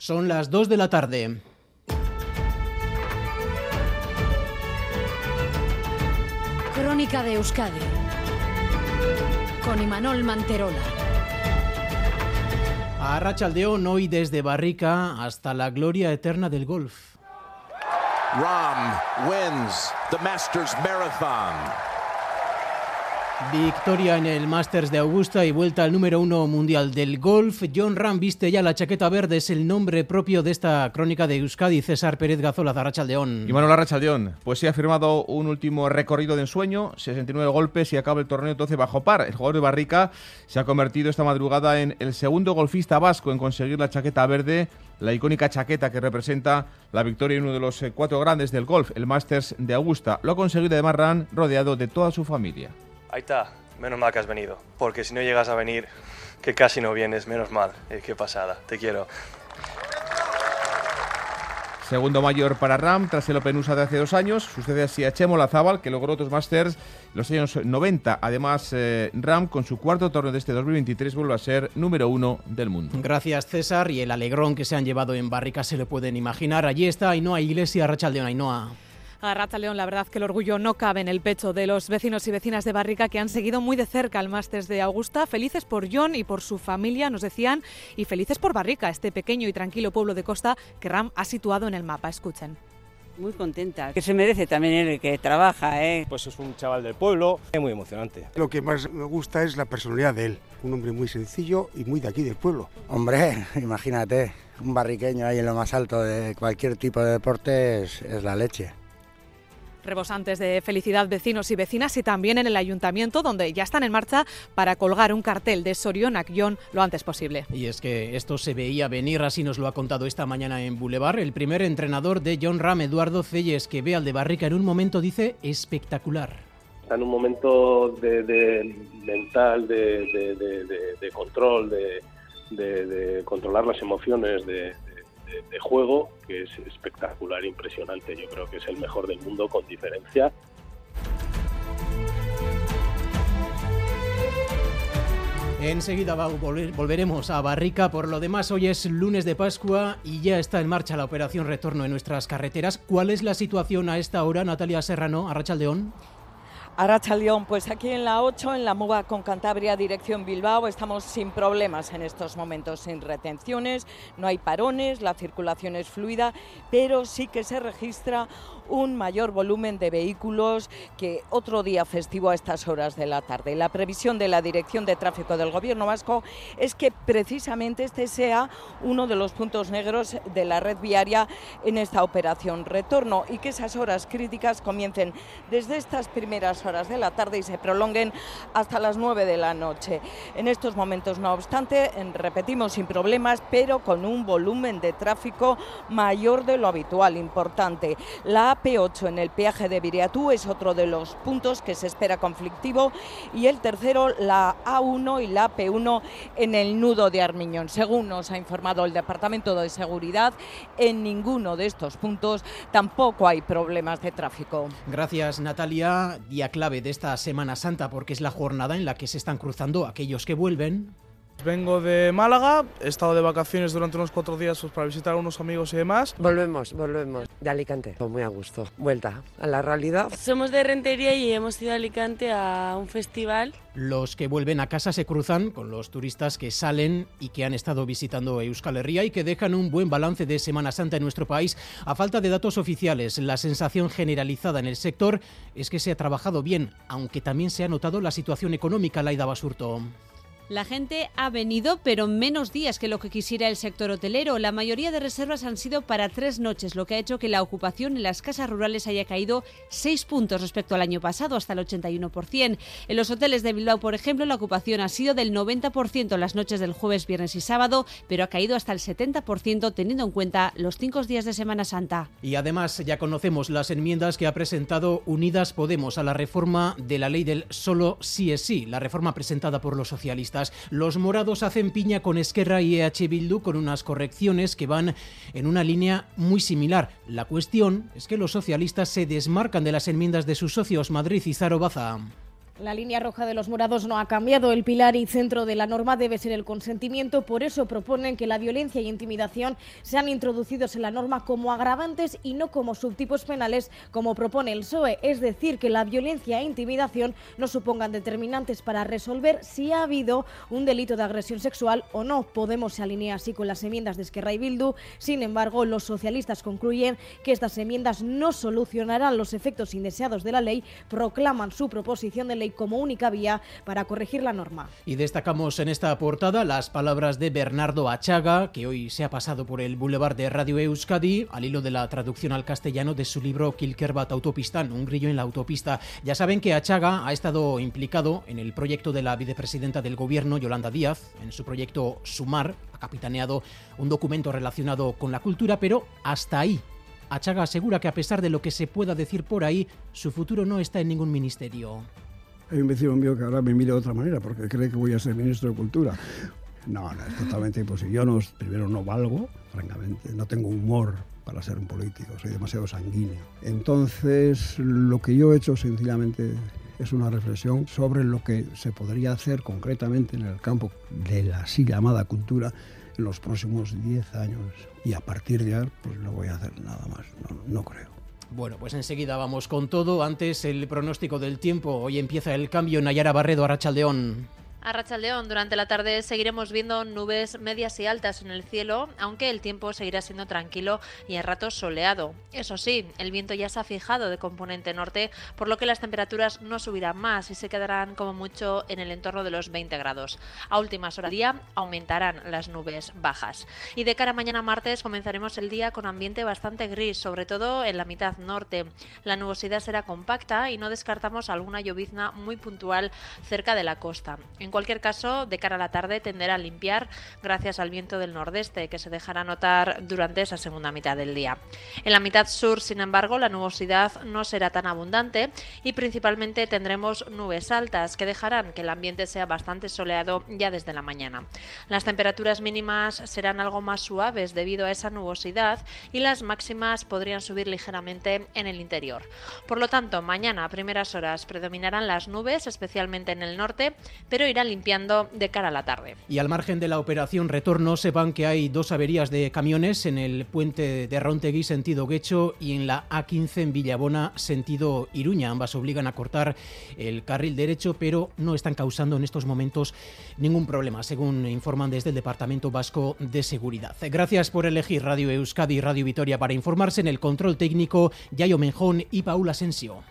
Son las 2 de la tarde. Crónica de Euskadi con Imanol Manterola. A Rachaldeón hoy desde Barrica hasta la gloria eterna del golf. Ram wins the Masters Marathon. Victoria en el Masters de Augusta y vuelta al número uno mundial del golf. John Ram viste ya la chaqueta verde, es el nombre propio de esta crónica de Euskadi. César Pérez Gazola, Zarrachaldeón. Y Manuel Arrachaldeón, pues sí ha firmado un último recorrido de ensueño, 69 golpes y acaba el torneo entonces bajo par. El jugador de Barrica se ha convertido esta madrugada en el segundo golfista vasco en conseguir la chaqueta verde, la icónica chaqueta que representa la victoria en uno de los eh, cuatro grandes del golf, el Masters de Augusta. Lo ha conseguido además Ram rodeado de toda su familia. Ahí está, menos mal que has venido. Porque si no llegas a venir, que casi no vienes, menos mal. Eh, qué pasada, te quiero. Segundo mayor para Ram tras el Open USA de hace dos años. Sucede así a Chemo Lazábal, que logró otros Masters en los años 90. Además, eh, Ram, con su cuarto torneo de este 2023, vuelve a ser número uno del mundo. Gracias, César. Y el alegrón que se han llevado en Barrica se lo pueden imaginar. Allí está Ainhoa Iglesia, Rachaldeón, Ainhoa. A Racha León, la verdad que el orgullo no cabe en el pecho de los vecinos y vecinas de Barrica que han seguido muy de cerca el Masters de Augusta. Felices por John y por su familia, nos decían, y felices por Barrica, este pequeño y tranquilo pueblo de costa que Ram ha situado en el mapa. Escuchen. Muy contenta, que se merece también el que trabaja, ¿eh? Pues es un chaval del pueblo, es muy emocionante. Lo que más me gusta es la personalidad de él, un hombre muy sencillo y muy de aquí del pueblo. Hombre, imagínate, un barriqueño ahí en lo más alto de cualquier tipo de deporte es, es la leche. Rebosantes de felicidad vecinos y vecinas y también en el ayuntamiento donde ya están en marcha para colgar un cartel de Sorión Acción lo antes posible. Y es que esto se veía venir, así nos lo ha contado esta mañana en Boulevard, el primer entrenador de John Ram, Eduardo Celles, que ve al de Barrica en un momento, dice, espectacular. Está en un momento de, de mental, de, de, de control, de, controlar las emociones, de, de, juego que es espectacular, impresionante. Yo creo que es el mejor del mundo con diferencia. Enseguida volveremos a Barrica. Por lo demás, hoy es lunes de Pascua y ya está en marcha la operación retorno en nuestras carreteras. ¿Cuál es la situación a esta hora, Natalia Serrano, Arrachaldeón? Aracha León, pues aquí en la 8, en la MUBA con Cantabria, dirección Bilbao, estamos sin problemas en estos momentos, sin retenciones, no hay parones, la circulación es fluida, pero sí que se registra un mayor volumen de vehículos que otro día festivo a estas horas de la tarde. La previsión de la Dirección de Tráfico del Gobierno Vasco es que precisamente este sea uno de los puntos negros de la red viaria en esta operación retorno y que esas horas críticas comiencen desde estas primeras horas de la tarde y se prolonguen hasta las 9 de la noche. En estos momentos, no obstante, repetimos sin problemas, pero con un volumen de tráfico mayor de lo habitual, importante. La AP8 en el peaje de Viriatú es otro de los puntos que se espera conflictivo y el tercero la A1 y la AP1 en el nudo de Armiñón. Según nos ha informado el Departamento de Seguridad, en ninguno de estos puntos tampoco hay problemas de tráfico. Gracias Natalia, día clave de esta Semana Santa porque es la jornada en la que se están cruzando aquellos que vuelven Vengo de Málaga, he estado de vacaciones durante unos cuatro días pues, para visitar a unos amigos y demás. Volvemos, volvemos, de Alicante, pues muy a gusto. Vuelta a la realidad. Somos de Rentería y hemos ido a Alicante a un festival. Los que vuelven a casa se cruzan con los turistas que salen y que han estado visitando Euskal Herria y que dejan un buen balance de Semana Santa en nuestro país. A falta de datos oficiales, la sensación generalizada en el sector es que se ha trabajado bien, aunque también se ha notado la situación económica, Laida Basurto. La gente ha venido, pero menos días que lo que quisiera el sector hotelero. La mayoría de reservas han sido para tres noches, lo que ha hecho que la ocupación en las casas rurales haya caído seis puntos respecto al año pasado, hasta el 81%. En los hoteles de Bilbao, por ejemplo, la ocupación ha sido del 90% las noches del jueves, viernes y sábado, pero ha caído hasta el 70% teniendo en cuenta los cinco días de Semana Santa. Y además ya conocemos las enmiendas que ha presentado Unidas Podemos a la reforma de la ley del solo sí es sí, la reforma presentada por los socialistas. Los morados hacen piña con Esquerra y EH Bildu con unas correcciones que van en una línea muy similar. La cuestión es que los socialistas se desmarcan de las enmiendas de sus socios Madrid y Zaro Baza. La línea roja de los morados no ha cambiado. El pilar y centro de la norma debe ser el consentimiento. Por eso proponen que la violencia y intimidación sean introducidos en la norma como agravantes y no como subtipos penales, como propone el PSOE. Es decir, que la violencia e intimidación no supongan determinantes para resolver si ha habido un delito de agresión sexual o no. Podemos se alinea así con las enmiendas de Esquerra y Bildu. Sin embargo, los socialistas concluyen que estas enmiendas no solucionarán los efectos indeseados de la ley. Proclaman su proposición de ley como única vía para corregir la norma. Y destacamos en esta portada las palabras de Bernardo Achaga, que hoy se ha pasado por el Boulevard de Radio Euskadi al hilo de la traducción al castellano de su libro Kilkerbat Autopistán, un grillo en la autopista. Ya saben que Achaga ha estado implicado en el proyecto de la vicepresidenta del gobierno, Yolanda Díaz, en su proyecto Sumar, ha capitaneado un documento relacionado con la cultura, pero hasta ahí. Achaga asegura que a pesar de lo que se pueda decir por ahí, su futuro no está en ningún ministerio. Hay un vecino mío que ahora me mira de otra manera porque cree que voy a ser ministro de Cultura. No, no, es totalmente imposible. Yo no, primero no valgo, francamente, no tengo humor para ser un político, soy demasiado sanguíneo. Entonces, lo que yo he hecho sencillamente es una reflexión sobre lo que se podría hacer concretamente en el campo de la así llamada cultura en los próximos 10 años. Y a partir de ahí, pues no voy a hacer nada más, no, no creo. Bueno, pues enseguida vamos con todo. Antes el pronóstico del tiempo. Hoy empieza el cambio Nayara Barredo a Rachaldeón. Durante la tarde seguiremos viendo nubes medias y altas en el cielo, aunque el tiempo seguirá siendo tranquilo y a ratos soleado. Eso sí, el viento ya se ha fijado de componente norte, por lo que las temperaturas no subirán más y se quedarán como mucho en el entorno de los 20 grados. A últimas horas del día aumentarán las nubes bajas. Y de cara a mañana martes comenzaremos el día con ambiente bastante gris, sobre todo en la mitad norte. La nubosidad será compacta y no descartamos alguna llovizna muy puntual cerca de la costa. Cualquier caso, de cara a la tarde tenderá a limpiar gracias al viento del nordeste que se dejará notar durante esa segunda mitad del día. En la mitad sur, sin embargo, la nubosidad no será tan abundante y principalmente tendremos nubes altas que dejarán que el ambiente sea bastante soleado ya desde la mañana. Las temperaturas mínimas serán algo más suaves debido a esa nubosidad y las máximas podrían subir ligeramente en el interior. Por lo tanto, mañana a primeras horas predominarán las nubes, especialmente en el norte, pero limpiando de cara a la tarde. Y al margen de la operación retorno, sepan que hay dos averías de camiones en el puente de Rontegui sentido Guecho y en la A15 en Villabona sentido Iruña. Ambas obligan a cortar el carril derecho, pero no están causando en estos momentos ningún problema, según informan desde el Departamento Vasco de Seguridad. Gracias por elegir Radio Euskadi y Radio Vitoria para informarse en el control técnico Yayo Menjón y Paula Asensio.